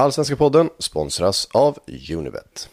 Allsvenska podden sponsras av Unibet.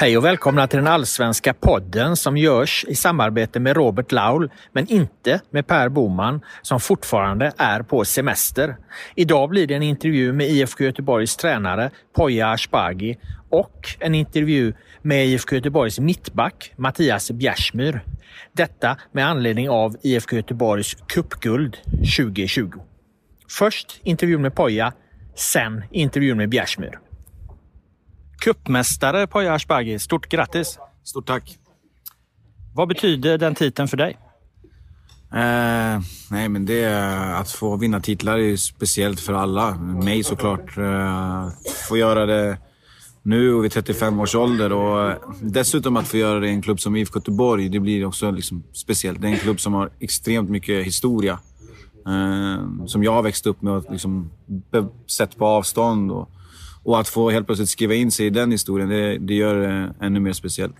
Hej och välkomna till den allsvenska podden som görs i samarbete med Robert Laul, men inte med Per Boman som fortfarande är på semester. Idag blir det en intervju med IFK Göteborgs tränare Poya Ashbagi och en intervju med IFK Göteborgs mittback Mattias Bjärsmyr. Detta med anledning av IFK Göteborgs cupguld 2020. Först intervjun med Poya, sen intervjun med Bjärsmyr. Cupmästare Poya Asbaghi, stort grattis! Stort tack! Vad betyder den titeln för dig? Eh, nej, men det att få vinna titlar är speciellt för alla. Mig såklart. Eh, få göra det nu och vid 35 års ålder och dessutom att få göra det i en klubb som IFK Göteborg, det blir också liksom speciellt. Det är en klubb som har extremt mycket historia. Eh, som jag har växt upp med och liksom sett på avstånd. Och, och att få helt plötsligt skriva in sig i den historien, det, det gör det ännu mer speciellt.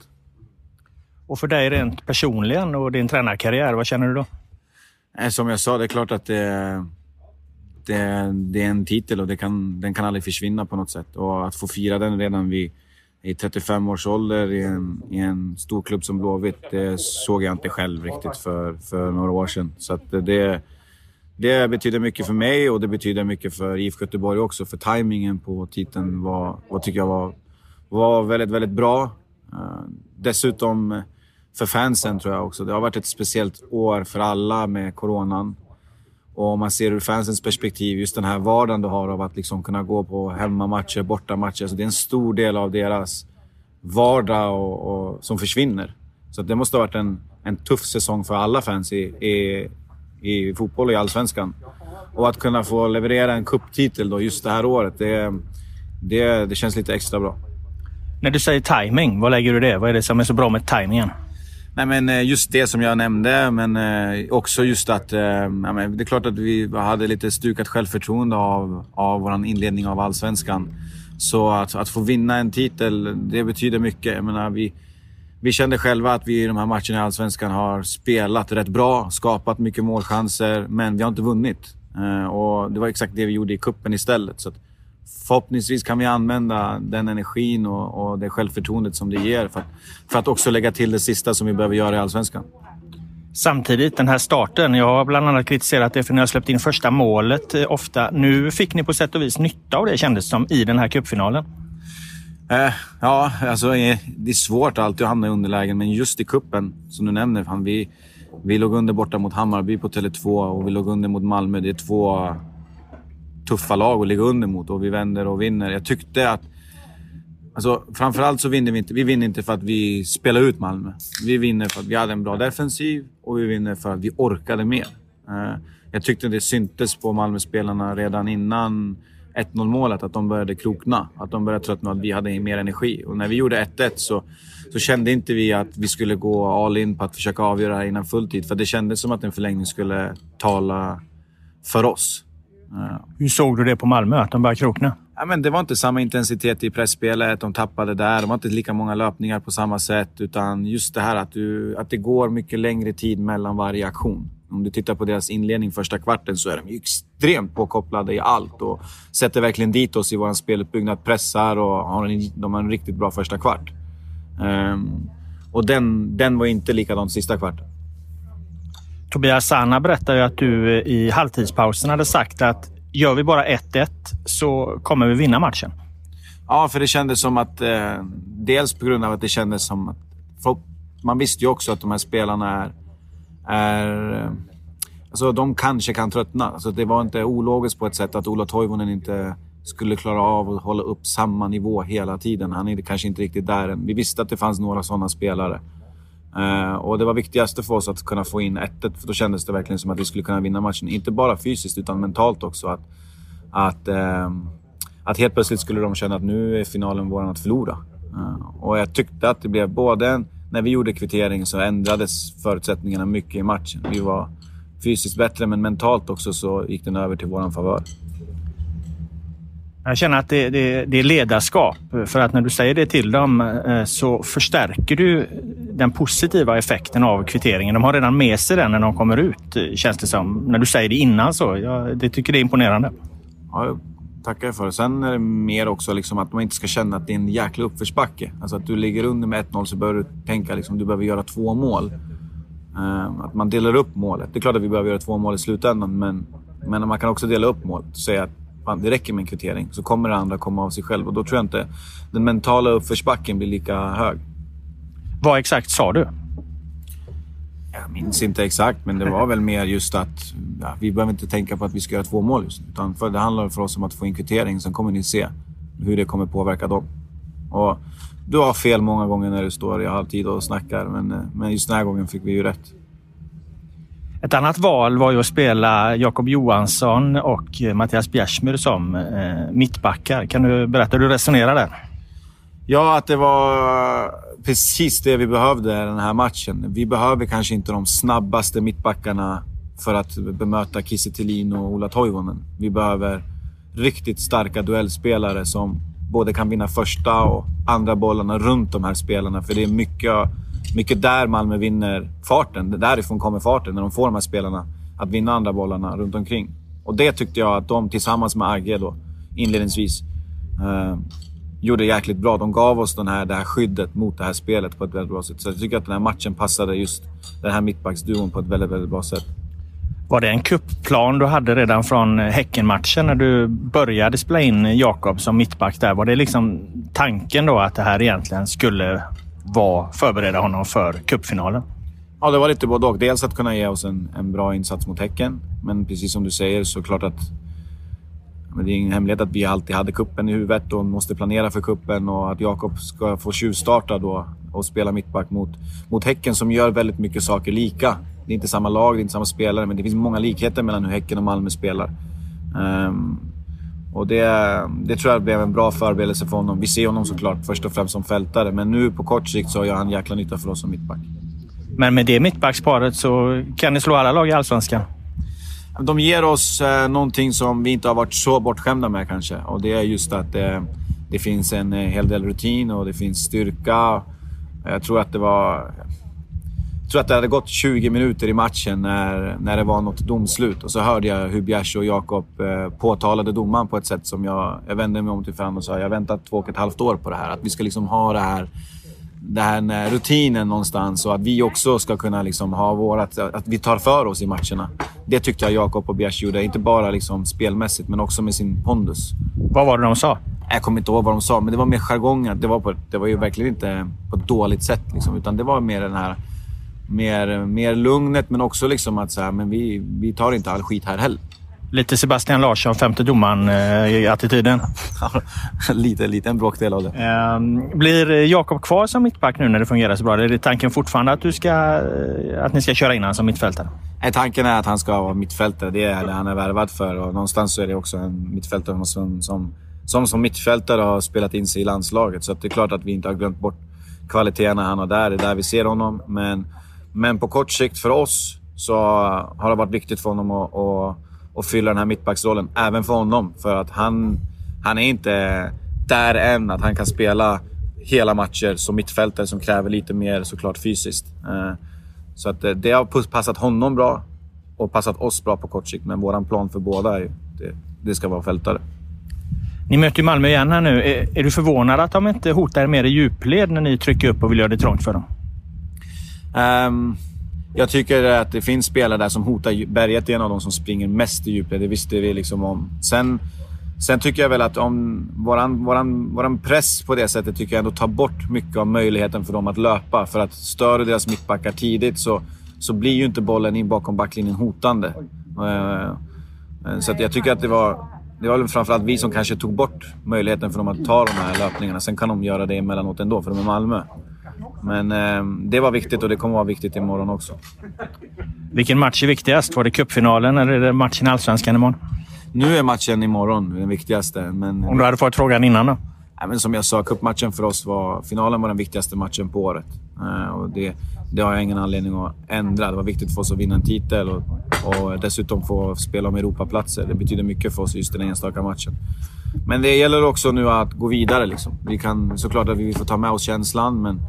Och för dig rent personligen och din tränarkarriär, vad känner du då? Som jag sa, det är klart att det, det, det är en titel och det kan, den kan aldrig försvinna på något sätt. Och att få fira den redan vid i 35 års ålder i en, i en stor klubb som Blåvitt, det såg jag inte själv riktigt för, för några år sedan. Så att det, det betyder mycket för mig och det betyder mycket för IFK Göteborg också. För tajmingen på titeln var, var, tycker jag var, var väldigt, väldigt bra. Eh, dessutom för fansen tror jag också. Det har varit ett speciellt år för alla med coronan. Och om man ser ur fansens perspektiv, just den här vardagen du har av att liksom kunna gå på hemmamatcher, bortamatcher. Så det är en stor del av deras vardag och, och som försvinner. Så det måste ha varit en, en tuff säsong för alla fans i, i, i fotboll i Allsvenskan. Och att kunna få leverera en kupptitel då just det här året, det, det, det känns lite extra bra. När du säger timing, vad lägger du det? Vad är det som är så bra med timingen? Nej, men eh, just det som jag nämnde, men eh, också just att... Eh, det är klart att vi hade lite stukat självförtroende av, av vår inledning av Allsvenskan. Så att, att få vinna en titel, det betyder mycket. Jag menar, vi, vi kände själva att vi i de här matcherna i Allsvenskan har spelat rätt bra, skapat mycket målchanser, men vi har inte vunnit. Eh, och det var exakt det vi gjorde i kuppen istället. Så förhoppningsvis kan vi använda den energin och, och det självförtroendet som det ger för att, för att också lägga till det sista som vi behöver göra i Allsvenskan. Samtidigt, den här starten. Jag har bland annat kritiserat det för ni har släppt in första målet eh, ofta. Nu fick ni på sätt och vis nytta av det kändes som i den här cupfinalen. Eh, ja, alltså eh, det är svårt alltid att hamna i underlägen, men just i kuppen som du nämner, fan, vi, vi låg under borta mot Hammarby på Tele2 och vi låg under mot Malmö. Det är två tuffa lag att ligga under mot och vi vänder och vinner. Jag tyckte att... Alltså, framförallt så vinner vi inte. Vi vinner inte för att vi spelar ut Malmö. Vi vinner för att vi hade en bra defensiv och vi vinner för att vi orkade mer. Eh, jag tyckte det syntes på Malmöspelarna redan innan 1-0 målet att de började krokna. Att de började tröttna att vi hade mer energi. Och när vi gjorde 1-1 så, så kände inte vi att vi skulle gå all in på att försöka avgöra det här innan fulltid. För det kändes som att en förlängning skulle tala för oss. Hur såg du det på Malmö, att de började krokna? Ja, men det var inte samma intensitet i pressspelet. De tappade där. De har inte lika många löpningar på samma sätt. Utan just det här att, du, att det går mycket längre tid mellan varje aktion. Om du tittar på deras inledning första kvarten så är de extremt påkopplade i allt och sätter verkligen dit oss i vår speluppbyggnad. Pressar och har en, de har en riktigt bra första kvart. Um, och den, den var inte likadant sista kvarten. Tobias Sana berättar ju att du eh, i halvtidspausen hade sagt att gör vi bara 1-1 så kommer vi vinna matchen. Ja, för det kändes som att... Eh, dels på grund av att det kändes som att... Man visste ju också att de här spelarna är är eh, alltså de kanske kan tröttna. Alltså det var inte ologiskt på ett sätt att Ola Toivonen inte skulle klara av att hålla upp samma nivå hela tiden. Han är kanske inte riktigt där än. Vi visste att det fanns några sådana spelare. Uh, och det var viktigaste för oss att kunna få in 1 för då kändes det verkligen som att vi skulle kunna vinna matchen. Inte bara fysiskt utan mentalt också. Att, att, uh, att helt plötsligt skulle de känna att nu är finalen vår att förlora. Uh, och jag tyckte att det blev både en, när vi gjorde kvittering så ändrades förutsättningarna mycket i matchen. Vi var fysiskt bättre, men mentalt också så gick den över till vår favör. Jag känner att det, det, det, är ledarskap. För att när du säger det till dem eh, så förstärker du den positiva effekten av kvitteringen. De har redan med sig den när de kommer ut, känns det som. När du säger det innan så. Jag det tycker det är imponerande. Ja, jag tackar för det. Sen är det mer också liksom att man inte ska känna att det är en jäkla uppförsbacke. Alltså att du ligger under med 1-0 så bör du tänka att liksom, du behöver göra två mål. Ehm, att man delar upp målet. Det är klart att vi behöver göra två mål i slutändan, men, men man kan också dela upp målet och säga att fan, det räcker med en kvittering. Så kommer det andra komma av sig själv och då tror jag inte den mentala uppförsbacken blir lika hög. Vad exakt sa du? Jag minns inte exakt, men det var väl mer just att ja, vi behöver inte tänka på att vi ska göra två mål just nu. Utan för det handlar för oss om att få in kvittering. Sen kommer ni se hur det kommer påverka dem. Och du har fel många gånger när du står i halvtid och snackar, men, men just den här gången fick vi ju rätt. Ett annat val var ju att spela Jakob Johansson och Mattias Bjärsmyr som eh, mittbackar. Kan du berätta hur du resonerar där? Ja, att det var precis det vi behövde i den här matchen. Vi behöver kanske inte de snabbaste mittbackarna för att bemöta Kiese och Ola Toivonen. Vi behöver riktigt starka duellspelare som både kan vinna första och andra bollarna runt de här spelarna. För det är mycket mycket där Malmö vinner farten. Därifrån kommer farten, när de får de här spelarna att vinna andra bollarna runt omkring. Och det tyckte jag att de tillsammans med Agge då, inledningsvis eh, gjorde jäkligt bra. De gav oss den här, det här skyddet mot det här spelet på ett väldigt bra sätt. Så jag tycker att den här matchen passade just den här mittbacksduon på ett väldigt, väldigt bra sätt. Var det en kuppplan du hade redan från Häckenmatchen när du började spela in Jakob som mittback där? Var det liksom tanken då att det här egentligen skulle var förbereda honom för cupfinalen? Ja, det var lite både och. Dels att kunna ge oss en, en bra insats mot Häcken. Men precis som du säger så klart att men det är ingen hemlighet att vi alltid hade kuppen i huvudet och måste planera för kuppen och att Jakob ska få tjuvstarta då och spela mittback mot, mot Häcken som gör väldigt mycket saker lika. Det är inte samma lag, det är inte samma spelare, men det finns många likheter mellan hur Häcken och Malmö spelar. Um, och det, det tror jag blev en bra förberedelse för honom. Vi ser honom såklart först och främst som fältare, men nu på kort sikt så gör han jäkla nytta för oss som mittback. Men med det mittbacksparet så kan ni slå alla lag i Allsvenskan? De ger oss eh, någonting som vi inte har varit så bortskämda med kanske. Och det är just att eh, det finns en eh, hel del rutin och det finns styrka. Jag tror att det var jag tror att det hade gått 20 minuter i matchen när, när det var något domslut och så hörde jag hur Bjärs och Jakob eh, påtalade domaren på ett sätt som jag... Jag vände mig om till fan och sa jag har väntat två och ett halvt år på det här. Att vi ska liksom ha det här, det här rutinen någonstans och att vi också ska kunna liksom ha vårat... Att vi tar för oss i matcherna. Det tyckte jag Jakob och Bjärs gjorde. Inte bara liksom spelmässigt, men också med sin pondus. Vad var det de sa? Jag kommer inte ihåg vad de sa, men det var mer jargongen. Det var, på, det var ju verkligen inte på ett dåligt sätt, liksom, utan det var mer den här mer, mer lugnet, men också liksom att så här, men vi, vi tar inte all skit här heller. Lite Sebastian Larsson, femte domaren eh, i attityden. lite, lite en bråkdel av det. Eh, blir Jakob kvar som mittback nu när det fungerar så bra? Är det tanken fortfarande att, du ska, eh, att ni ska köra in honom som mittfältare? Nej, tanken är att han ska vara mittfältare. Det är det han är värvad för. Och någonstans så är det också en mittfältare som, som, som, som mittfältare har spelat in sig i landslaget. Så det är klart att vi inte har glömt bort kvaliteterna han har där. Det är där vi ser honom. Men men på kort sikt för oss så har det varit viktigt för honom att, att, att fylla den här mittbacksrollen. Även för honom. För att han, han är inte där än att han kan spela hela matcher som mittfältare som kräver lite mer såklart fysiskt. Eh, så att eh, det har passat honom bra och passat oss bra på kort sikt. Men vår plan för båda är det, det ska vara fältare. Ni möter ju Malmö igen här nu. Är, är, du förvånad att de inte hotar er mer i djupled när ni trycker upp och vill göra det trångt för dem? Um, jag tycker att det finns spelare där som hotar. Berget Det är en av de som springer mest i djupled. Det visste vi liksom om. Sen, sen tycker jag väl att om våran, våran, våran press på det sättet tycker jag ändå tar bort mycket av möjligheten för dem att löpa. För att stör du deras mittbackar tidigt så, så blir ju inte bollen in bakom backlinjen hotande. Eh, eh, så jag tycker att det var, det var väl framförallt vi som kanske tog bort möjligheten för dem att ta de här löpningarna. Sen kan de göra det emellanåt ändå, för de är Malmö. Men eh, det var viktigt och det kommer vara viktigt imorgon också. Vilken match är viktigast? Var det cupfinalen eller är det matchen i Allsvenskan imorgon? Nu är matchen imorgon den viktigaste. Men, Om du hade fått frågan innan då? Nej, men som jag sa, cupmatchen för oss var... Finalen var den viktigaste matchen på året. Och det, det har jag ingen anledning att ändra. Det var viktigt för oss att vinna en titel och, och dessutom få spela om Europaplatser. Det betyder mycket för oss just den enstaka matchen. Men det gäller också nu att gå vidare. Liksom. Vi kan såklart att vi får ta med oss känslan, men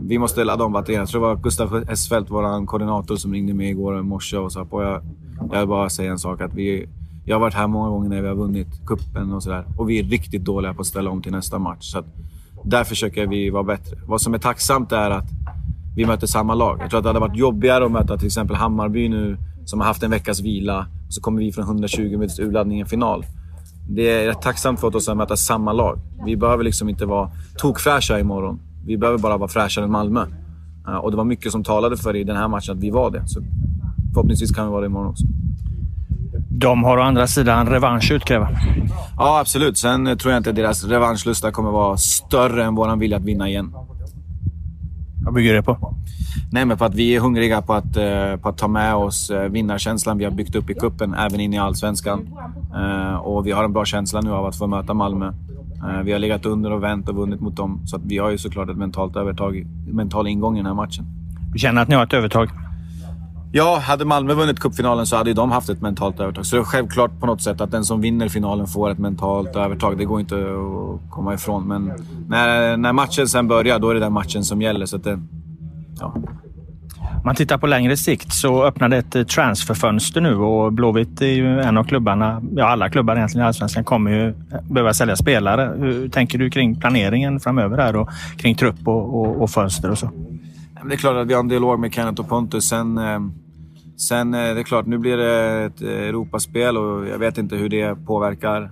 vi måste ladda om batterierna. Jag tror det var Gustav Esfelt, vår koordinator, som ringde mig igår morse och sa på jag, jag vill bara säga en sak. Att vi, jag har varit här många gånger när vi har vunnit kuppen och sådär. Och vi är riktigt dåliga på att ställa om till nästa match. Så att, där försöker vi vara bättre. Vad som är tacksamt är att vi möter samma lag. Jag tror att det hade varit jobbigare att möta till exempel Hammarby nu, som har haft en veckas vila. Så kommer vi från 120 minuters urladdning i en final. Det är rätt tacksamt för oss att möta samma lag. Vi behöver liksom inte vara tokfräscha imorgon. Vi behöver bara vara fräschare än Malmö. Och det var mycket som talade för i den här matchen att vi var det. Så förhoppningsvis kan vi vara det imorgon också. De har å andra sidan revansch utkräva. Ja, absolut. Sen tror jag inte att deras revanschlusta kommer vara större än vår vilja att vinna igen. Vad bygger det på? Nej, men på att vi är hungriga på att, eh, på att ta med oss eh, vinnarkänslan vi har byggt upp i kuppen även in i Allsvenskan. Eh, och vi har en bra känsla nu av att få möta Malmö. Vi har legat under och vänt och vunnit mot dem. Så vi har ju såklart ett mentalt övertag, mental ingång i den här matchen. Du känner att ni har ett övertag? Ja, hade Malmö vunnit cupfinalen så hade de haft ett mentalt övertag. Så det är självklart på något sätt att den som vinner finalen får ett mentalt övertag. Det går inte att komma ifrån. Men när, när matchen sen börjar, då är det den matchen som gäller. Så det, ja. man tittar på längre sikt så öppnade ett eh, transferfönster nu och Blåvitt är ju en av klubbarna, ja alla klubbar egentligen i Allsvenskan kommer ju eh, behöva sälja spelare. Hur tänker du kring planeringen framöver här och kring trupp och, och, och fönster och så? Det är klart att vi har en dialog med Kenneth och Pontus. Sen, eh, sen eh, det är klart, nu blir det ett eh, Europaspel och jag vet inte hur det påverkar.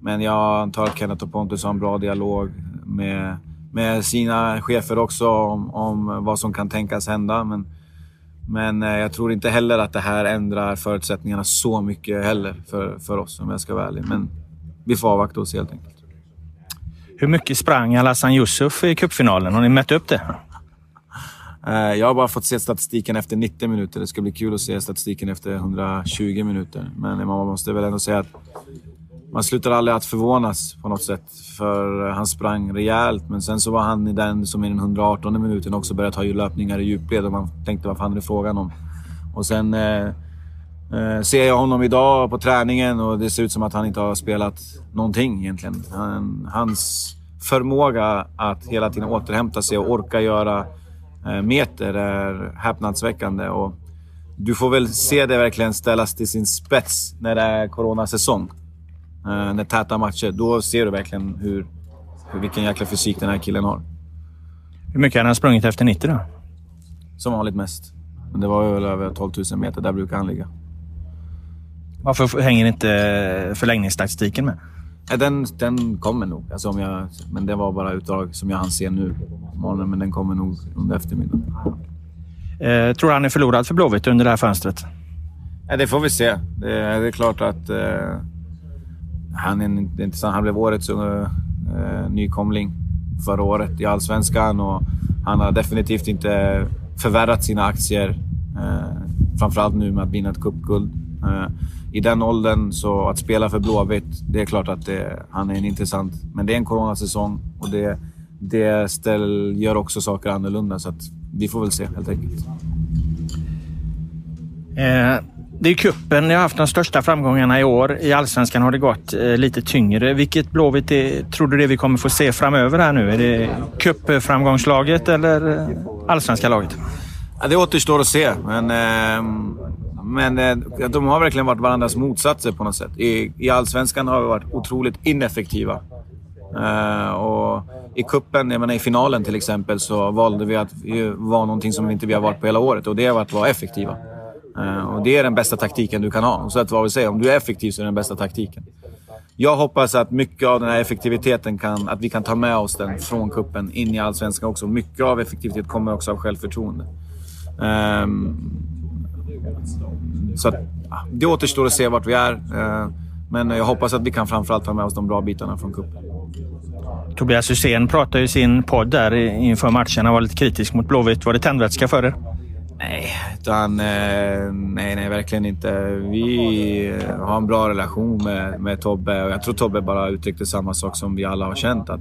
Men jag antar att Kenneth och Pontus har en bra dialog med, med sina chefer också om, om vad som kan tänkas hända. Men, men jag tror inte heller att det här ändrar förutsättningarna så mycket heller för, för oss om jag ska vara ärlig. Men vi får avvakta och se helt enkelt. Hur mycket sprang Alassan Yusuf i cupfinalen? Har ni mätt upp det? Eh, jag har bara fått se statistiken efter 90 minuter. Det ska bli kul att se statistiken efter 120 minuter. Men man måste väl ändå säga att man slutar aldrig att förvånas på något sätt. För eh, han sprang rejält, men sen så var han den som i den 118 minuten också började ta löpningar i djupled och man tänkte vad fan är det frågan om? Och sen eh, eh, ser jag honom idag på träningen och det ser ut som att han inte har spelat någonting egentligen. Han, hans förmåga att hela tiden återhämta sig och orka göra meter är häpnadsväckande. Och du får väl se det verkligen ställas till sin spets när det är coronasäsong. Eh, när täta matcher. Då ser du verkligen hur, hur, vilken jäkla fysik den här killen har. Hur mycket har han sprungit efter 90 då? Som vanligt mest. Men det var väl över 12 000 meter. Där brukar han ligga. Varför hänger inte förlängningsstatistiken med? Den, den kommer nog. Alltså om jag, men det var bara utdrag som jag hann se nu morgonen, men den kommer nog under eftermiddagen. Eh, tror du han är förlorad för Blåvitt under det här fönstret? Ja, det får vi se. Det, det är klart att eh, han är intressant. Han blev årets uh, nykomling förra året i Allsvenskan och han har definitivt inte förvärrat sina aktier. Eh, framförallt nu med att vinna ett cupguld. Eh, I den åldern, så att spela för Blåvitt, det är klart att det, han är en intressant... Men det är en coronasäsong och det, det ställ, gör också saker annorlunda. Så att vi får väl se helt enkelt. Eh, det är kuppen ni har haft de största framgångarna i år. I allsvenskan har det gått eh, lite tyngre. Vilket Blåvitt är, tror du det vi kommer få se framöver här nu? Är det cupframgångslaget eller eh, allsvenska laget? Ja, det återstår att se, men, eh, men eh, de har verkligen varit varandras motsatser på något sätt. I, I allsvenskan har vi varit otroligt ineffektiva. Uh, och I kuppen, jag menar, i finalen till exempel, så valde vi att vara någonting som inte vi har varit på hela året och det var att vara effektiva. Uh, och Det är den bästa taktiken du kan ha. Så att vad vi säger, om du är effektiv så är det den bästa taktiken. Jag hoppas att mycket av den här effektiviteten kan, att vi kan ta med oss den från kuppen in i Allsvenskan också. Mycket av effektivitet kommer också av självförtroende. Um, så att, det återstår att se vart vi är. Uh, men jag hoppas att vi kan framförallt ta med oss de bra bitarna från cupen. Tobias Hysén pratade i sin podd där inför matchen. Han var lite kritisk mot Blåvitt. Var det tändvätska för er? Nej, utan, eh, nej, nej, verkligen inte. Vi har en bra relation med, med Tobbe och jag tror Tobbe bara uttryckte samma sak som vi alla har känt. Att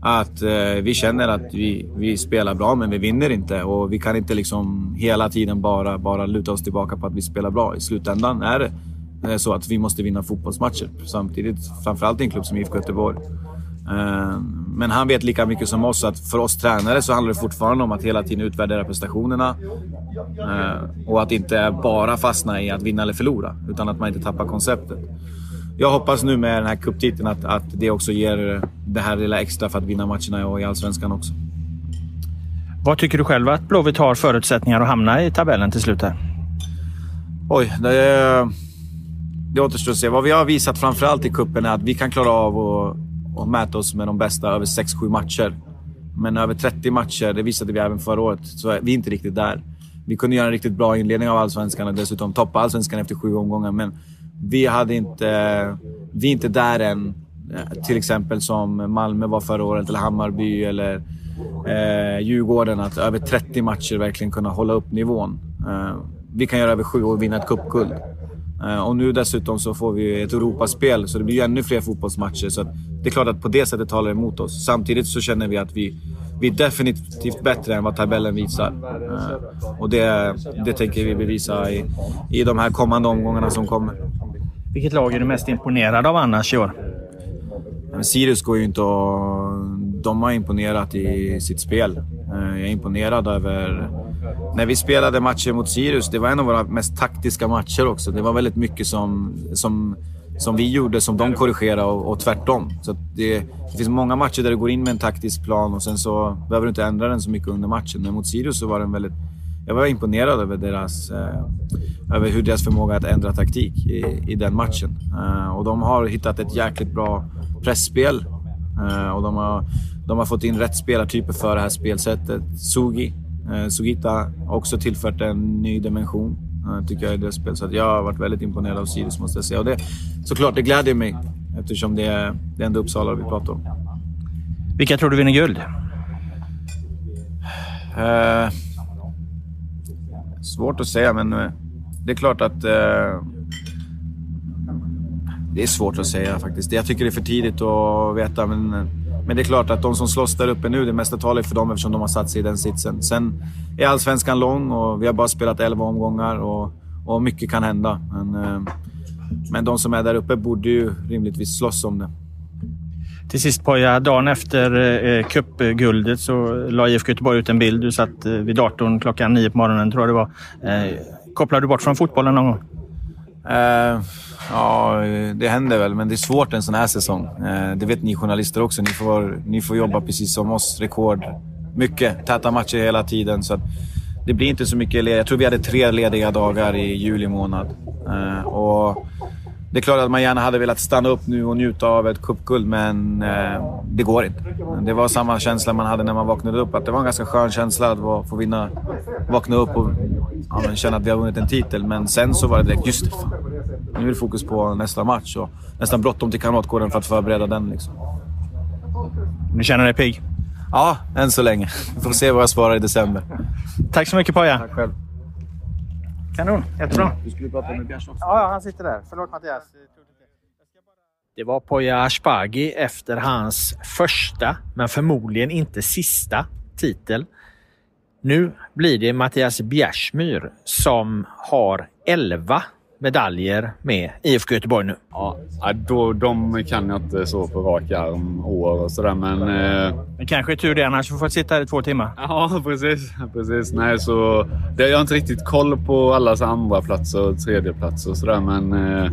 att eh, vi känner att vi, vi spelar bra, men vi vinner inte. Och vi kan inte liksom hela tiden bara, bara luta oss tillbaka på att vi spelar bra. I slutändan är det eh, så att vi måste vinna fotbollsmatcher. Samtidigt, framförallt i en klubb som IFK Göteborg. Eh, men han vet lika mycket som oss att för oss tränare så handlar det fortfarande om att hela tiden utvärdera prestationerna. Eh, och att inte bara fastna i att vinna eller förlora, utan att man inte tappar konceptet jag hoppas nu med den här cuptiteln att, att det också ger det här lilla extra för att vinna matcherna i Allsvenskan också. Vad tycker du själv att Blåvitt har förutsättningar att hamna i tabellen till slut här? Oj, det, det återstår att se. Vad vi har visat framförallt i kuppen är att vi kan klara av att, mäta oss med de bästa över 6-7 matcher. Men över 30 matcher, det visade vi även förra året, så är vi inte riktigt där. Vi kunde göra en riktigt bra inledning av Allsvenskan och dessutom toppa Allsvenskan efter sju omgångar, men vi hade inte... Vi är inte där än. Eh, till exempel som Malmö var förra året, eller Hammarby eller eh, Djurgården. Att över 30 matcher verkligen kunna hålla upp nivån. Eh, vi kan göra över sju och vinna ett cupguld. Eh, och nu dessutom så får vi ett Europaspel, så det blir ju ännu fler fotbollsmatcher. Så det är klart att på det sättet talar det emot oss. Samtidigt så känner vi att vi, vi är definitivt bättre än vad tabellen visar. Eh, och det, det tänker vi bevisa i, i de här kommande omgångarna som kommer. Vilket lag är du mest imponerad av annars i år? Men Sirius går ju inte och... De har imponerat i sitt spel. Eh, jag är imponerad över... När vi spelade matcher mot Sirius, det var en av våra mest taktiska matcher också. Det var väldigt mycket som, som, som vi gjorde som de korrigerade och, och tvärtom. Så det, det, finns många matcher där du går in med en taktisk plan och sen så behöver du inte ändra den så mycket under matchen. Men mot Sirius så var den väldigt jag var imponerad över, deras, eh, över hur deras förmåga att ändra taktik i, i den matchen. Eh, och de har hittat ett jäkligt bra pressspel eh, och de har, de har fått in rätt spelartyper för det här spelsättet. Sugi, Sugita har också tillfört en ny dimension eh, tycker jag i deras spel. Så jag har varit väldigt imponerad av Sirius måste jag säga. Och det, såklart, det gläder mig eftersom det är, det är ändå Uppsala vi pratar om. Vilka tror du vinner guld? Uh, Svårt att säga, men eh, det är klart att... Eh, det är svårt att säga faktiskt. Jag tycker det är för tidigt att veta, men, men det är klart att de som slåss där uppe nu, det mesta talar för dem eftersom de har satt sig i den sitsen. Sen är allsvenskan lång och vi har bara spelat 11 omgångar och, och mycket kan hända. Men, eh, men de som är där uppe borde ju rimligtvis slåss om det. Till sist Poja, dagen efter eh, cupguldet så la IFK Göteborg ut en bild. Du satt eh, vid datorn klockan nio på morgonen tror jag det var. Kopplade du bort från fotbollen någon gång? Eh, ja, det händer väl, men det är svårt en sån här säsong. Eh, det vet ni journalister också. Ni får, ni får jobba precis som oss. Rekord. Mycket. Täta matcher hela tiden. Så det blir inte så mycket Jag tror vi hade tre lediga dagar i juli månad. Eh, och det är klart att man gärna hade velat stanna upp nu och njuta av ett cupguld, men eh, det går inte. Det var samma känsla man hade när man vaknade upp. Att det var en ganska skön känsla att få vinna, vakna upp och ja, känna att vi har vunnit en titel. Men sen så var det direkt, just det, fan. Nu är det fokus på nästa match och nästan bråttom till Kamratgården för att förbereda den. Liksom. Du känner dig pigg? Ja, än så länge. Vi får se vad jag svarar i december. Tack så mycket Poja. Tack själv. Kanon, jättebra. Du skulle prata med Bjärs också. Ja, han sitter där. Förlåt Mattias. Det var Poya Ashbagi efter hans första, men förmodligen inte sista, titel. Nu blir det Mattias Bjärsmyr som har 11 medaljer med IFK Göteborg nu. Ja, då, de kan jag inte så på rak arm år och sådär men... Eh... Men kanske är tur det annars får sitta här i två timmar. Ja precis. precis. Nej, så, det, jag har inte riktigt koll på allas andra platser och tredje platser och sådär men... Eh,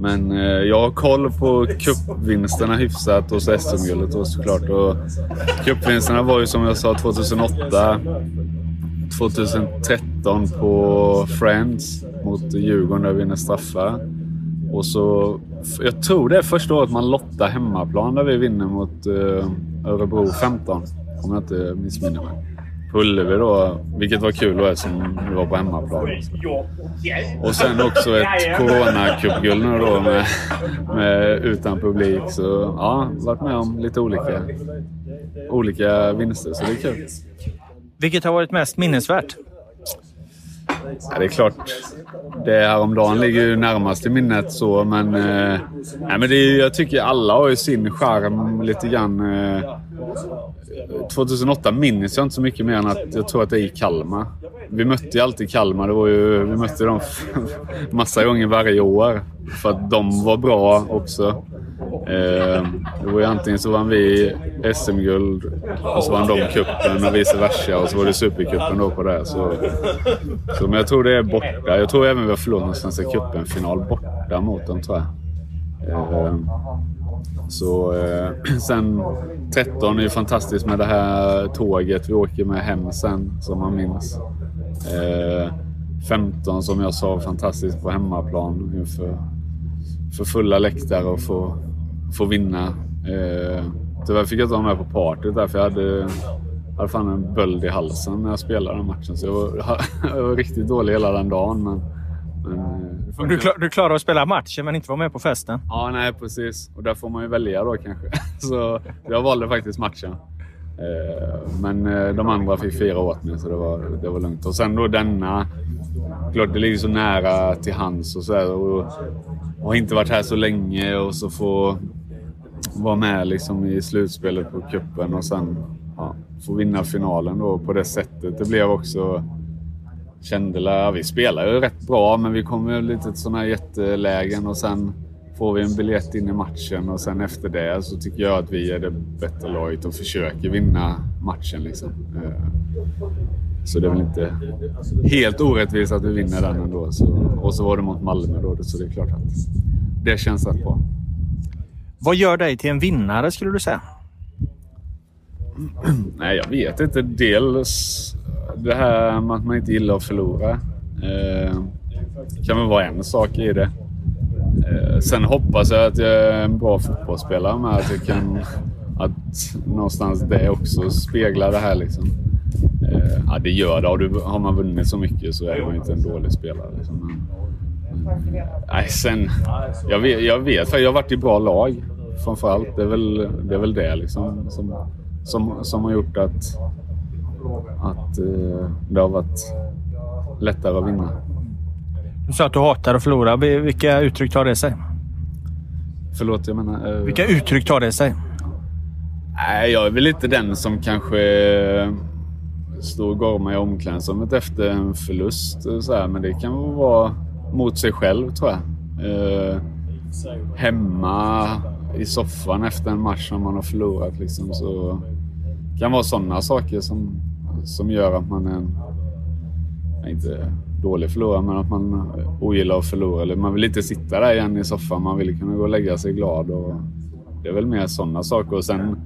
men eh, jag har koll på cupvinsterna hyfsat och så SM-guldet såklart. Och cupvinsterna var ju som jag sa 2008 2013 på Friends mot Djurgården där vi vinner straffar. Och så, jag tror det är första året man lottar hemmaplan där vi vinner mot eh, Örebro 15. Om jag inte missminner mig. På Ullevi då, vilket var kul då eftersom vi var på hemmaplan. Och sen också ett Corona-cupguld nu då med, med, utan publik. Så ja, varit med om lite olika, olika vinster så det är kul. Vilket har varit mest minnesvärt? Ja, det är klart. Det häromdagen ligger ju närmast i minnet så, men... Eh, nej, men det är, jag tycker alla har ju sin charm lite grann. Eh, Eh, 2008 minns jag inte så mycket mer än att jag tror att det är i Kalmar. Vi mötte ju alltid Kalmar. Det var ju, vi mötte dem massa gånger varje år. För att de var bra också. Eh, det var ju antingen så vann vi SM-guld och så vann de cupen och vice versa. Och så var det Supercupen då på det. Så, så, men jag tror det är borta. Jag tror även vi har förlorat Svenska cupen-final borta mot dem tror jag. Eh, så eh, sen 13 är ju fantastiskt med det här tåget vi åker med hem sen, som man minns. Eh, 15 som jag sa, fantastiskt på hemmaplan inför för fulla läktare och få, få vinna. Eh, tyvärr fick jag inte vara med på partyt där, för jag hade, hade fan en böld i halsen när jag spelade den matchen. Så jag var, jag var riktigt dålig hela den dagen. Men, men du, klar, du klarar att spela matchen men inte vara med på festen? Ja, nej precis. Och där får man ju välja då kanske. Så jag valde faktiskt matchen. Eh, men eh, de andra fick fira åt mig så det var, det var lugnt. Och sen då denna. Klart det ligger så nära till hands och så här, och har inte varit här så länge och så få vara med liksom i slutspelet på kuppen och sen ja, få vinna finalen då på det sättet. Det blev också... Kände ja, vi spelar ju rätt bra men vi kommer lite till sådana här jättelägen och sen får vi en biljett in i matchen och sen efter det så tycker jag att vi är det bättre laget och försöker vinna matchen. Liksom. Eh, så det är väl inte helt orättvist att vi vinner den ändå. Så, och så var det mot Malmö då, så det är klart att det känns rätt bra. Vad gör dig till en vinnare skulle du säga? Nej, jag vet inte. Dels det här med att man inte gillar att förlora. Eh, kan väl vara en sak i det. Eh, sen hoppas jag att jag är en bra fotbollsspelare med att jag kan... Att någonstans det också speglar det här liksom. Eh, ja, det gör det. Har, du, har man vunnit så mycket så är man inte en dålig spelare. Liksom. Men, nej, sen... Jag vet, jag vet, för jag har varit i bra lag framförallt. Det är väl det, är väl det liksom, som, som, som har gjort att, att uh, det har varit lättare att vinna. Du sa att du hatar att förlora. Vilka uttryck tar det sig? Förlåt, jag menar... Uh, Vilka uttryck tar det sig? Nej, jag är väl inte den som kanske står och gormar i omklädningsrummet efter en förlust. Så här, men det kan vara mot sig själv tror jag. Uh, hemma i soffan efter en match när man har förlorat. Liksom, så det kan vara sådana saker som, som gör att man är en, inte dålig förlorare, men att man ogillar att förlora. Eller man vill inte sitta där igen i soffan. Man vill kunna gå och lägga sig glad. Och det är väl mer sådana saker. Och sen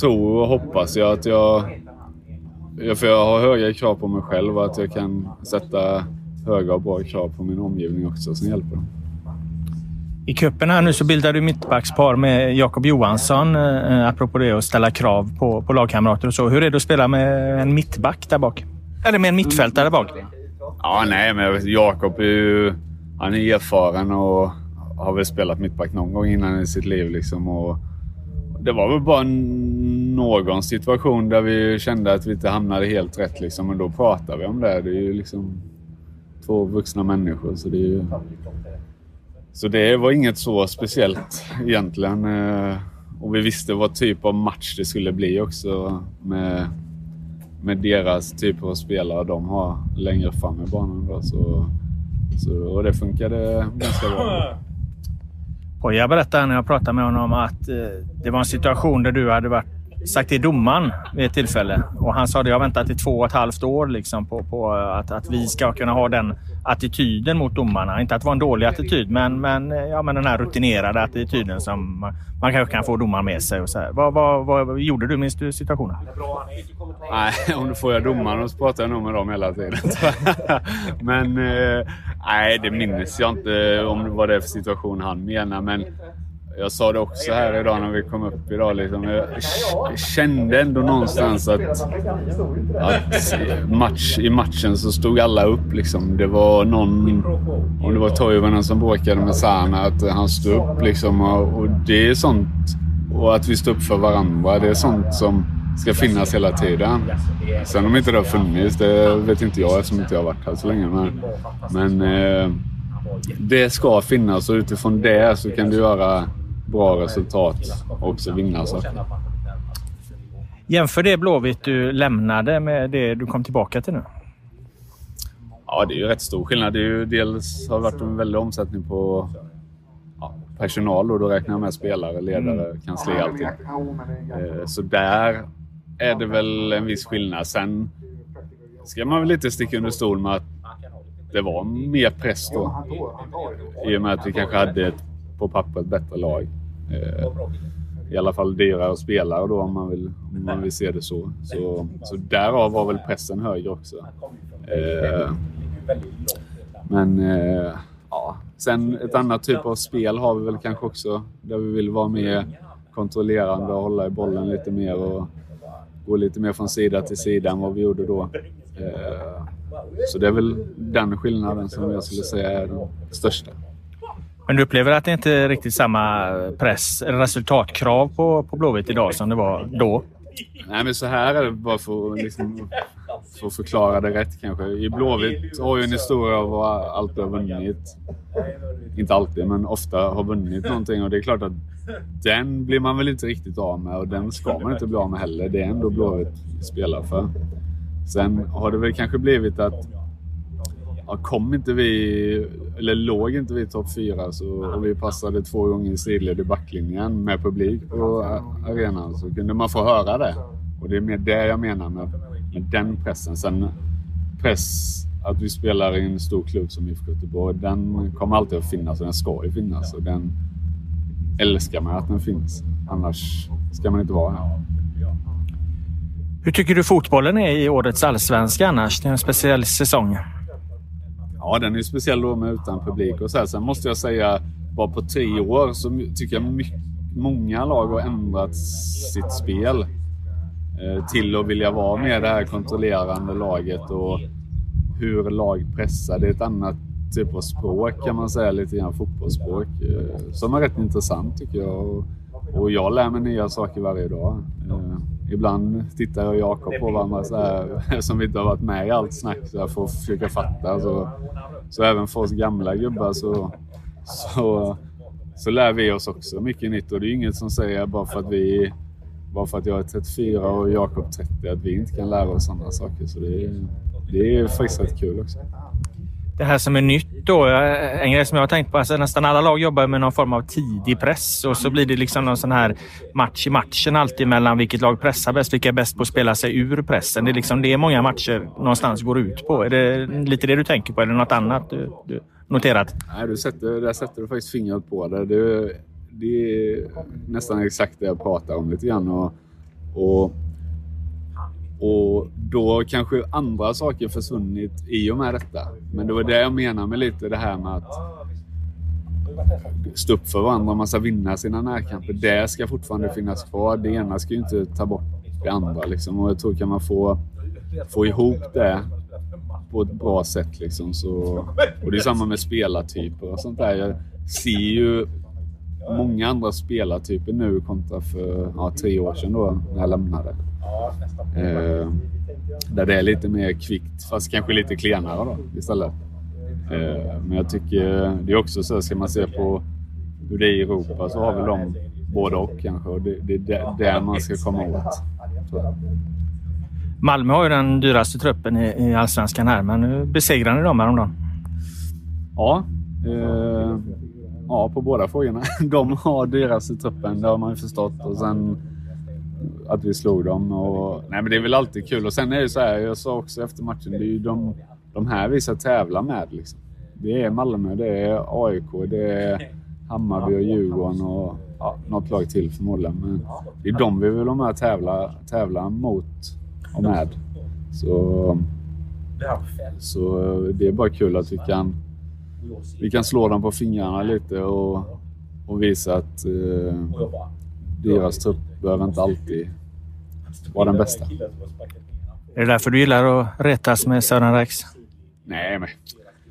tror och hoppas jag att jag... För jag har höga krav på mig själv och att jag kan sätta höga och bra krav på min omgivning också som hjälper dem. I cupen här nu så bildar du mittbackspar med Jakob Johansson, eh, eh, apropå det att ställa krav på, på lagkamrater och så. Hur är det att spela med en mittback där bak? Eller med en mittfältare där bak? Ja, nej, men Jakob är ju han är erfaren och har väl spelat mittback någon gång innan i sitt liv. Liksom, och det var väl bara någon situation där vi kände att vi inte hamnade helt rätt. Liksom, men då pratade vi om det. Det är ju liksom två vuxna människor. Så det är ju så det var inget så speciellt egentligen. Eh, och vi visste vad typ av match det skulle bli också med, med deras typ av spelare de har längre fram i banan. Då. Så, så, och det funkade ganska bra. Poja berättade när jag pratade med honom att eh, det var en situation där du hade varit sagt till domaren vid ett tillfälle. Och han sa att jag har väntat i två och ett halvt år liksom på, på att, att vi ska kunna ha den attityden mot domarna. Inte att det var en dålig attityd, men, men, ja, men den här rutinerade attityden som man kanske kan få domaren med sig. Och så här. Vad, vad, vad gjorde du? Minns du situationen? Nej, om du får jag domaren så pratar jag nog med dem hela tiden. men eh, nej, det minns jag inte om det var det för situation han menar. Men jag sa det också här idag när vi kom upp idag. Liksom, jag kände ändå någonstans att, att match, i matchen så stod alla upp. Liksom. Det var någon, om det var Toivonen som bråkade med Sana, att han stod upp. Liksom, och, och, det är sånt. Och att vi står upp för varandra. Det är sånt som ska finnas hela tiden. Sen om inte det har funnits, det vet inte jag eftersom inte jag har varit här så länge. Men, men eh, det ska finnas och utifrån det så kan du göra bra resultat och också vinna saker. Jämför det Blåvitt du lämnade med det du kom tillbaka till nu. Ja, det är ju rätt stor skillnad. Det är ju dels har det varit en väldig omsättning på ja, personal och då räknar jag med spelare, ledare, mm. kansli, allting. Eh, så där är det väl en viss skillnad. Sen ska man väl lite sticka under stol med att det var mer press då. I och med att vi kanske hade ett, på pappret bättre lag. Eh, I alla fall dyrare spelare då om man vill, om man vill se det så. Så, så därav var väl pressen högre också. Eh, men eh, ja, sen ett annat typ av spel har vi väl kanske också. Där vi vill vara mer kontrollerande och hålla i bollen lite mer och gå lite mer från sida till sida än vad vi gjorde då. Så det är väl den skillnaden som jag skulle säga är den största. Men du upplever att det inte är riktigt samma press, resultatkrav på, på Blåvitt idag som det var då? Nej, men så här är det bara för, liksom, för att förklara det rätt kanske. I Blåvitt har ju en historia av att alltid ha vunnit. Inte alltid, men ofta har vunnit någonting. Och det är klart att den blir man väl inte riktigt av med och den ska man inte bli av med heller. Det är ändå Blåvitt spelar för. Sen har det väl kanske blivit att ja, kom inte vi, eller låg inte vi topp fyra så, och vi passade två gånger i sidled i backlinjen med publik på arenan så kunde man få höra det. Och det är mer det jag menar med, med den pressen. Sen press att vi spelar i en stor klubb som IFK Göteborg, den kommer alltid att finnas och den ska ju finnas. Och den älskar man att den finns. Annars ska man inte vara här. Hur tycker du fotbollen är i årets allsvenska annars? Det är en speciell säsong. Ja, den är speciell då med utan publik och så här. Sen måste jag säga, bara på tre år så tycker jag mycket, många lag har ändrat sitt spel eh, till att vilja vara med det här kontrollerande laget och hur lag pressar. Det är ett annat typ av språk kan man säga, lite grann fotbollsspråk. Eh, som är rätt intressant tycker jag. Och jag lär mig nya saker varje dag. Eh, ibland tittar jag och Jakob på varandra så här, som vi inte har varit med i allt snack så här, för att försöka fatta. Så, så även för oss gamla gubbar så, så, så lär vi oss också mycket nytt. Och det är inget som säger bara för att vi bara för att jag är 34 och Jakob 30 att vi inte kan lära oss sådana saker. Så det, det är faktiskt rätt kul också det här som är nytt då. Eh, en grej som jag har tänkt på. Alltså nästan alla lag jobbar med någon form av tidig press och så blir det liksom någon sån här match i matchen alltid mellan vilket lag pressar bäst. Vilka är bäst på att spela sig ur pressen. Det är liksom det många matcher någonstans går ut på. Är det lite det du tänker på eller något annat du, du noterat? Nej, du sätter, där sätter du faktiskt fingret på det. det. Det är nästan exakt det jag pratar om lite grann. Och, och och då kanske andra saker försvunnit i och med detta. Men det var det jag menar med lite det här med att stå upp för varandra. Man ska vinna sina närkamper. Det ska fortfarande finnas kvar. Det ena ska ju inte ta bort det andra. Liksom. Och jag tror kan man få, få ihop det på ett bra sätt. Liksom, så, och det är samma med spelartyper och sånt där. Jag ser ju många andra spelartyper nu kontra för ja, tre år sedan då, när jag lämnade. Eh, där det är lite mer kvickt, fast kanske lite klenare då istället. Eh, men jag tycker det är också så, ska man se på hur det är i Europa så har väl de både och kanske. Och det, det är där man ska komma åt. Malmö har ju den dyraste truppen i, i allsvenskan här, men nu besegrade ni dem häromdagen. Ja, eh, ja, på båda frågorna. De har dyraste truppen, det har man ju förstått. Och sen att vi slog dem. Och, nej, men det är väl alltid kul. Och sen är det så här, jag sa också efter matchen, det är ju de, de här vi ska tävla med. Liksom. Det är Malmö, det är AIK, det är Hammarby och Djurgården och ja, något lag till förmodligen. Men det är de vi vill ha med och tävla, tävla mot och med. Så, så det är bara kul att vi kan, vi kan slå dem på fingrarna lite och, och visa att eh, deras trupp behöver inte alltid vara den bästa. Är det därför du gillar att retas med Sören Rex? Nej, men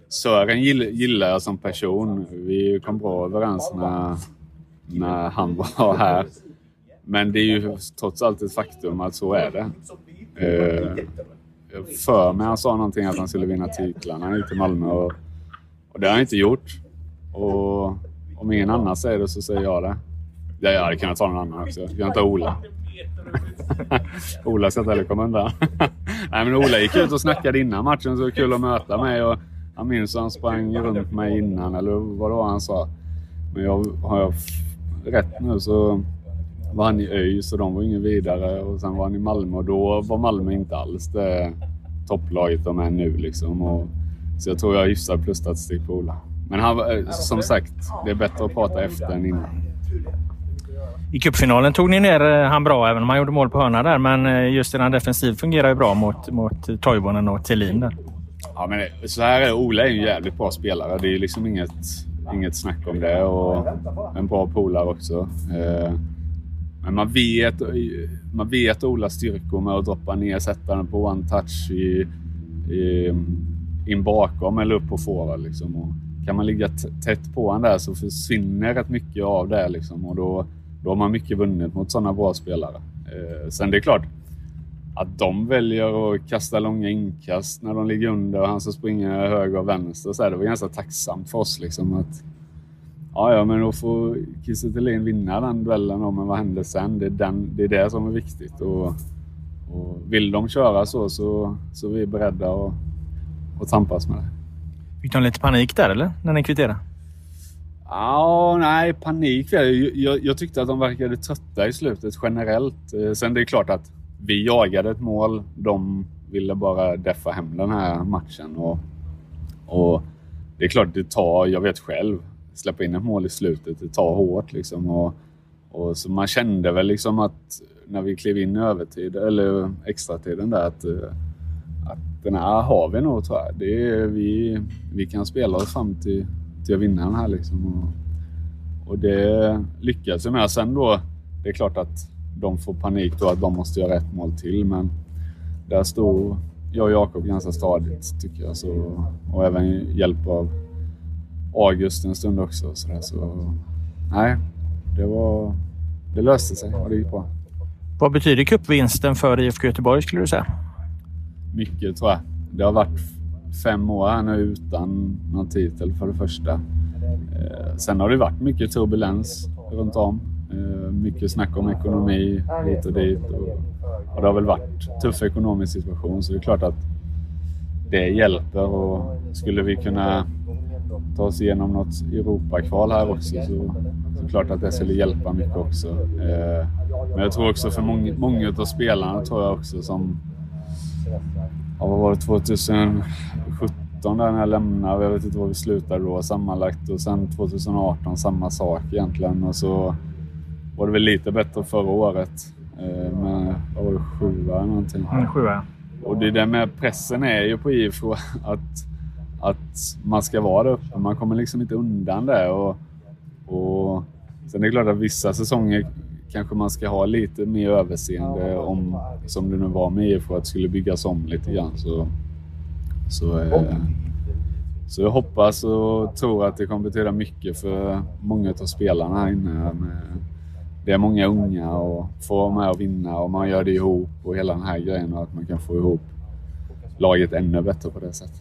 Sören gillar jag som person. Vi kom bra överens när, när han var här. Men det är ju trots allt ett faktum att så är det. Eh, för mig han sa någonting att han skulle vinna titlarna till Malmö och, och det har han inte gjort. Och om ingen annan säger det så säger jag det. Jag hade kunnat ta någon annan också. Jag kan ta Ola. Ola ska inte heller komma undan. Nej, men Ola gick ut och snackade innan matchen, så det var kul att möta mig. Och jag minns att han sprang runt mig innan, eller vad det var han sa. Men jag, har jag rätt nu så var han i ÖIS och de var ingen vidare. Och sen var han i Malmö och då var Malmö inte alls det topplaget de är nu. Liksom. Och, så jag tror jag har hyfsad plusstatistik på Ola. Men han, eh, som sagt, det är bättre att prata efter än innan. I cupfinalen tog ni ner eh, han bra, även om han gjorde mål på hörna där. Men eh, just den defensiv fungerar ju bra mot, mot Toivonen och Thelin där. Ja, men så här är Ola är en jävligt bra spelare. Det är liksom inget, inget snack om det. Och en bra polare också. Eh, men man vet, man vet Olas styrkor med att droppa ner, sätta den på one touch i, i, in bakom eller upp på forward. Liksom. Och kan man ligga tätt på honom där så försvinner rätt mycket av det. Liksom. Och då, då har man mycket vunnit mot sådana bra spelare. Eh, sen det är klart, att de väljer att kasta långa inkast när de ligger under och han ska springa höger och vänster. Så här, det var ganska tacksamt för oss. Liksom, att, ja, ja, men då får Kiese vinna den duellen. Då, men vad händer sen? Det är, den, det är det som är viktigt. Och, och vill de köra så, så, så är vi beredda att, att tampas med det. Fick de lite panik där eller? När ni kvitterade? Ja, nej, panik. Jag, jag, jag tyckte att de verkade trötta i slutet generellt. Eh, sen det är klart att vi jagade ett mål. De ville bara deffa hem den här matchen. Och, och det är klart, det tar, jag vet själv, släppa in ett mål i slutet, det tar hårt liksom. Och, och så man kände väl liksom att när vi klev in i övertid, eller extratiden där, att, eh, att den här har vi nog tror jag. Det är, vi, vi kan spela oss fram till, till att vinna den här liksom. Och, och det lyckades vi med. Sen då, det är klart att de får panik då att de måste göra ett mål till. Men där stod jag och Jakob ganska stadigt tycker jag. Så, och även hjälp av August en stund också. Så, där, så nej, det, var, det löste sig och det gick bra. Vad betyder cupvinsten för IFK Göteborg skulle du säga? Mycket tror jag. Det har varit fem år här nu utan någon titel för det första. Eh, sen har det varit mycket turbulens runt om. Eh, mycket snack om ekonomi hit och dit. Och, det har väl varit tuff ekonomisk situation så det är klart att det hjälper. Och skulle vi kunna ta oss igenom något Europakval här också så, så klart att det skulle hjälpa mycket också. Eh, men jag tror också för många, många av spelarna tror jag också som... Ja, vad var det? 2017 där när jag lämnade. Jag vet inte var vi slutade då sammanlagt. Och sen 2018 samma sak egentligen. Och så var det väl lite bättre förra året. Eh, med, vad var det, sjua eller någonting? Mm, sjua. Och det där med pressen är ju på IFK att, att man ska vara där uppe. Man kommer liksom inte undan det. Och, och sen är det klart att vissa säsonger kanske man ska ha lite mer överseende om, som det nu var med IFK, att det skulle byggas om lite grann. Så, så, eh, så jag hoppas och tror att det kommer betyda mycket för många av spelarna här inne. Det är många unga och få vara med och vinna och man gör det ihop och hela den här grejen och att man kan få ihop laget ännu bättre på det sättet.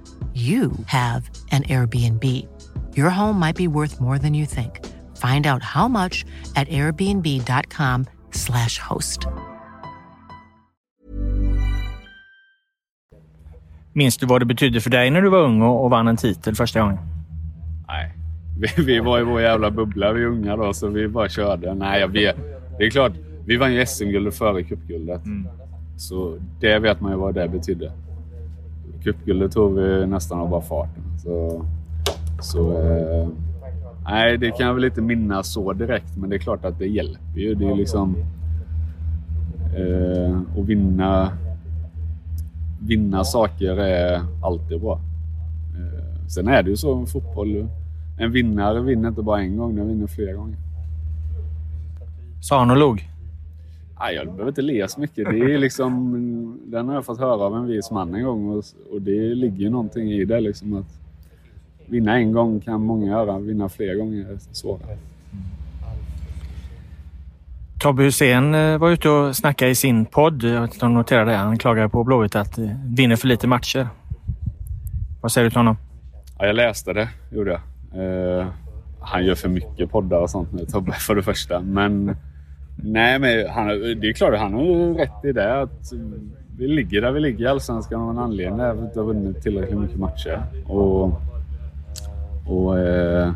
you have an Airbnb. Your home might be worth more than you think. Find out how much at airbnb.com slash host. Minns du vad det betydde för dig när du var ung och, vann en titel första gången? Nej, vi, vi var i vår jävla bubbla vi unga då, så vi bara körde. Nej, jag vet. Det är klart, vi vann ju SM-guldet före cupguldet. Mm. Så det vet man ju vad det betydde. Cupguldet tog vi nästan av bara farten. Så, så eh, nej, det kan jag väl inte minnas så direkt, men det är klart att det hjälper ju. Det är liksom eh, att vinna, vinna saker är alltid bra. Eh, sen är det ju så med fotboll. En vinnare vinner inte bara en gång, den vinner flera gånger. Sa han och log? Nej, jag behöver inte le så mycket. Det är liksom, den har jag fått höra av en vis man en gång och, och det ligger ju någonting i det. Liksom att vinna en gång kan många göra, vinna fler gånger är svårare. Tobbe Hussein eh, var ute och snackade i sin podd. Jag vet inte om du noterade det. Han klagade på Blåvitt att eh, vinner för lite matcher. Vad säger du till honom? Ja, jag läste det, gjorde jag. Uh, han gör för mycket poddar och sånt nu, Tobbe, för det första. Men nej, men han, det är klart, han har ju rätt i det. Att vi ligger där vi ligger i Allsvenskan av en anledning. Är att vi inte har vunnit tillräckligt mycket matcher. Och, och eh,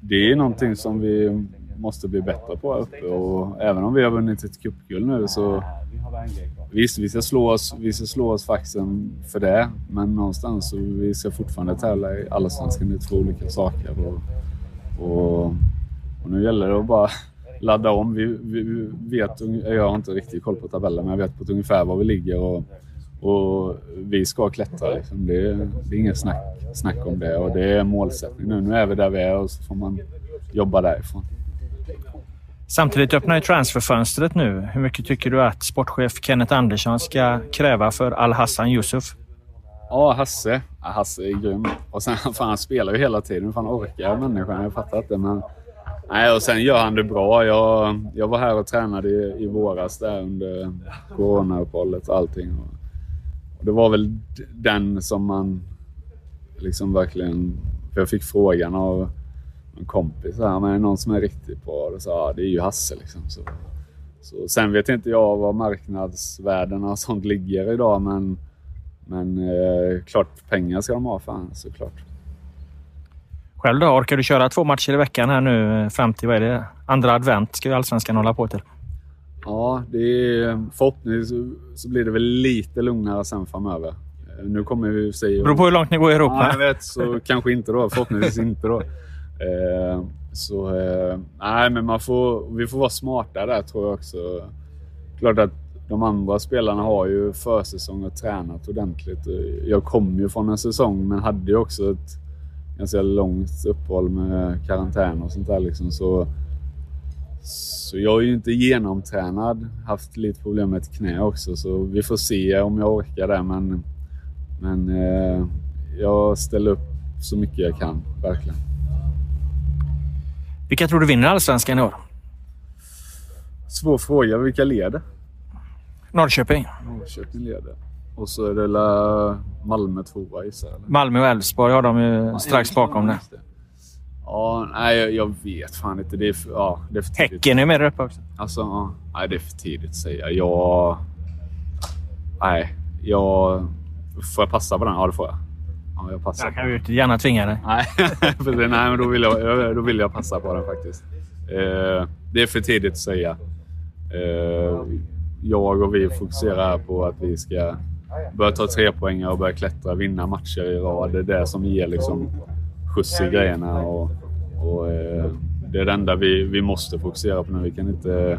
det är någonting som vi måste bli bättre på här uppe. Och även om vi har vunnit ett cupguld nu så... Visst, vi ska slå oss, vi ska slå oss faxen för det. Men någonstans så vi ska fortfarande tävla i Allsvenskan. Det är två olika saker. Och, och, och nu gäller det att bara ladda om. Vi, vi, vet, jag har inte riktigt koll på tabellen, men jag vet på ungefär var vi ligger. Och, och vi ska klättra. Liksom. Det, är, det är inget snack, snack om det och det är målsättning nu. Nu är vi där vi är och så får man jobba därifrån. Samtidigt öppnar ju transferfönstret nu. Hur mycket tycker du att sportchef Kenneth Andersson ska kräva för Al-Hassan Yusuf? Ja, Hasse. Ja, Hasse är grym. Och sen, fan, han spelar ju hela tiden. Hur fan orkar människan? Jag fattar inte. Men, nej, och sen gör han det bra. Jag, jag var här och tränade i, i våras där under coronauppehållet och allting. Och, det var väl den som man liksom verkligen... För jag fick frågan av en kompis här, men någon som är riktigt bra. Och sa, ja, det är ju Hasse liksom. Så, så, sen vet inte jag var marknadsvärdena och sånt ligger idag, men, men eh, klart pengar ska de ha fan såklart. Själv då? Orkar du köra två matcher i veckan här nu eh, fram till, vad är det, andra advent ska ju Allsvenskan hålla på till? Ja, det är, förhoppningsvis så blir det väl lite lugnare sen framöver. Eh, nu kommer vi se... Beror på hur långt ni går i Europa. Ja, jag vet, så kanske inte då. Förhoppningsvis inte då. Eh, så eh, nej, men man får, vi får vara smarta där tror jag också. Klart att de andra spelarna har ju försäsong och tränat ordentligt. Jag kom ju från en säsong men hade ju också ett ganska långt uppehåll med karantän och sånt där. Liksom. Så, så jag är ju inte genomtränad. Haft lite problem med ett knä också så vi får se om jag orkar det. Men, men eh, jag ställer upp så mycket jag kan, verkligen. Vilka tror du vinner Allsvenskan i år? Svår fråga. Vilka leder? Norrköping. Norrköping leder. Och så är det la Malmö tvåa gissar jag. Malmö och Elfsborg har de ju strax bakom det. Ja, nej, jag vet fan inte. Det är för, ja, det är för tidigt. Häcken är med där uppe också. Alltså, ja, nej, det är för tidigt att säga. Jag... Nej, jag... Får jag passa på den? Ja, det får jag. Ja, jag passar. Jag kan ju gärna tvinga dig. Nej, nej men då vill, jag, då vill jag passa på den faktiskt. Eh, det är för tidigt att säga. Eh, jag och vi fokuserar på att vi ska börja ta tre poäng och börja klättra, vinna matcher i rad. Det är det som ger liksom skjuts i grejerna. Och, och eh, det är det enda vi, vi måste fokusera på nu. Vi kan inte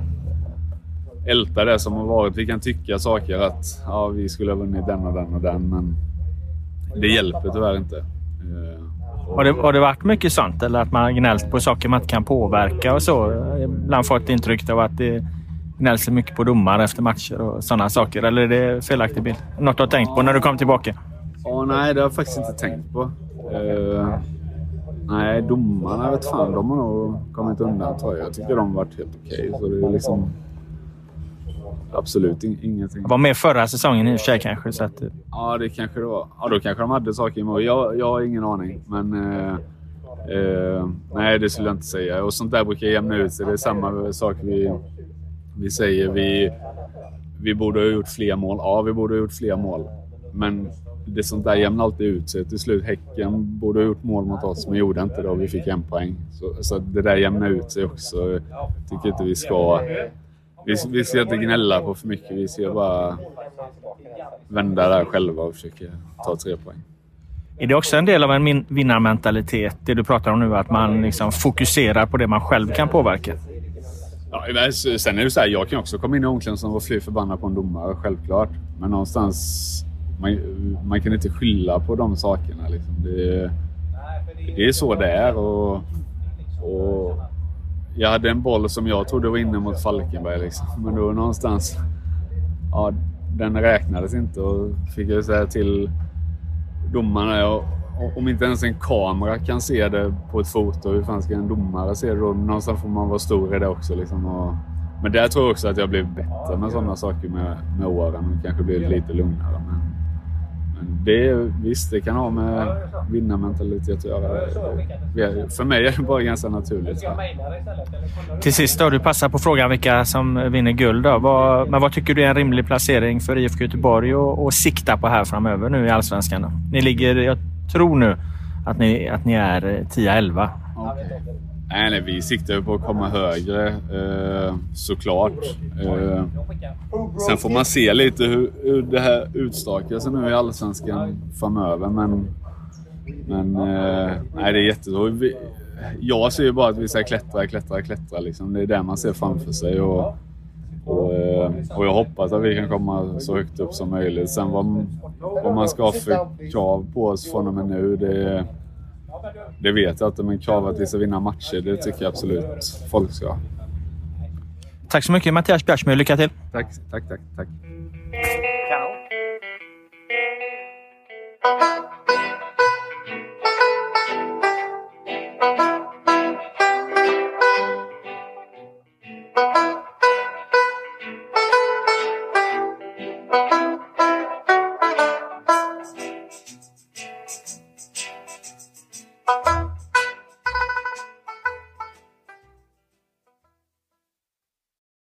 älta det som har varit. Vi kan tycka saker att ja, vi skulle ha vunnit den och den och den, men det hjälper tyvärr inte. Eh, har det, har det varit mycket sånt eller att man har gnällt på saker man inte kan påverka och så? Ibland fått intrycket av att det gnälls mycket på domare efter matcher och sådana saker. Eller är det felaktig bild? Något du har tänkt på när du kom tillbaka? Ja, nej, det har jag faktiskt inte tänkt på. Uh, nej, domarna vet fan. De har nog kommit undan tror jag. Jag tycker de har varit helt okej. Okay, liksom absolut ingenting. Det var med förra säsongen i och för sig kanske. Så att... Ja, det kanske det var. Ja, då kanske de hade saker emot. Jag, jag har ingen aning. Men eh, eh, nej, det skulle jag inte säga. Och sånt där brukar jämna ut sig. Det är samma sak vi, vi säger. Vi, vi borde ha gjort fler mål. Ja, vi borde ha gjort fler mål. Men det sånt där jämnar alltid ut sig. Till slut, Häcken borde ha gjort mål mot oss, men gjorde inte det och vi fick en poäng. Så, så det där jämnar ut sig också. Jag tycker inte vi ska vi, vi ska inte gnälla på för mycket. Vi ska bara vända där själva och försöka ta tre poäng. Är det också en del av en vinnarmentalitet, det du pratar om nu? Att man liksom fokuserar på det man själv kan påverka? Ja, sen är det så här, jag kan också komma in i omklädningsrummet och fly förbannad på en domare, självklart. Men någonstans, man, man kan inte skylla på de sakerna. Liksom. Det, det är så det är. Och, och jag hade en boll som jag trodde var inne mot Falkenberg. Liksom. Men då någonstans... Ja, den räknades inte och fick jag säga till domarna. Och, om inte ens en kamera kan se det på ett foto, hur fan ska en domare se det då? Någonstans får man vara stor i det också. Liksom. Och, men där tror jag också att jag blev bättre med sådana saker med, med åren och kanske blivit lite lugnare. Men, men det, visst, det kan ha med vinnarmentalitet att göra. För mig är det bara ganska naturligt. Till sist då, du passar på frågan vilka som vinner guld. Då. Vad, men vad tycker du är en rimlig placering för IFK Göteborg att sikta på här framöver nu i Allsvenskan? Då? Ni ligger, jag tror nu att ni, att ni är 10-11. Okay. Nej, nej, vi siktar ju på att komma högre eh, såklart. Eh, sen får man se lite hur, hur det här utstakar sig nu i Allsvenskan framöver. Men, men eh, nej, det är jätteroligt. Jag ser ju bara att vi ska klättra, klättra, klättra. Liksom. Det är det man ser framför sig. Och, och, eh, och jag hoppas att vi kan komma så högt upp som möjligt. Sen vad, vad man ska ha för krav på oss från och med nu, det, det vet jag inte. Men krav att vi ska vinna matcher, det tycker jag absolut folk ska ha. Tack så mycket Mattias Bjärsmyr. Lycka till! Tack, tack, tack. tack. Ciao.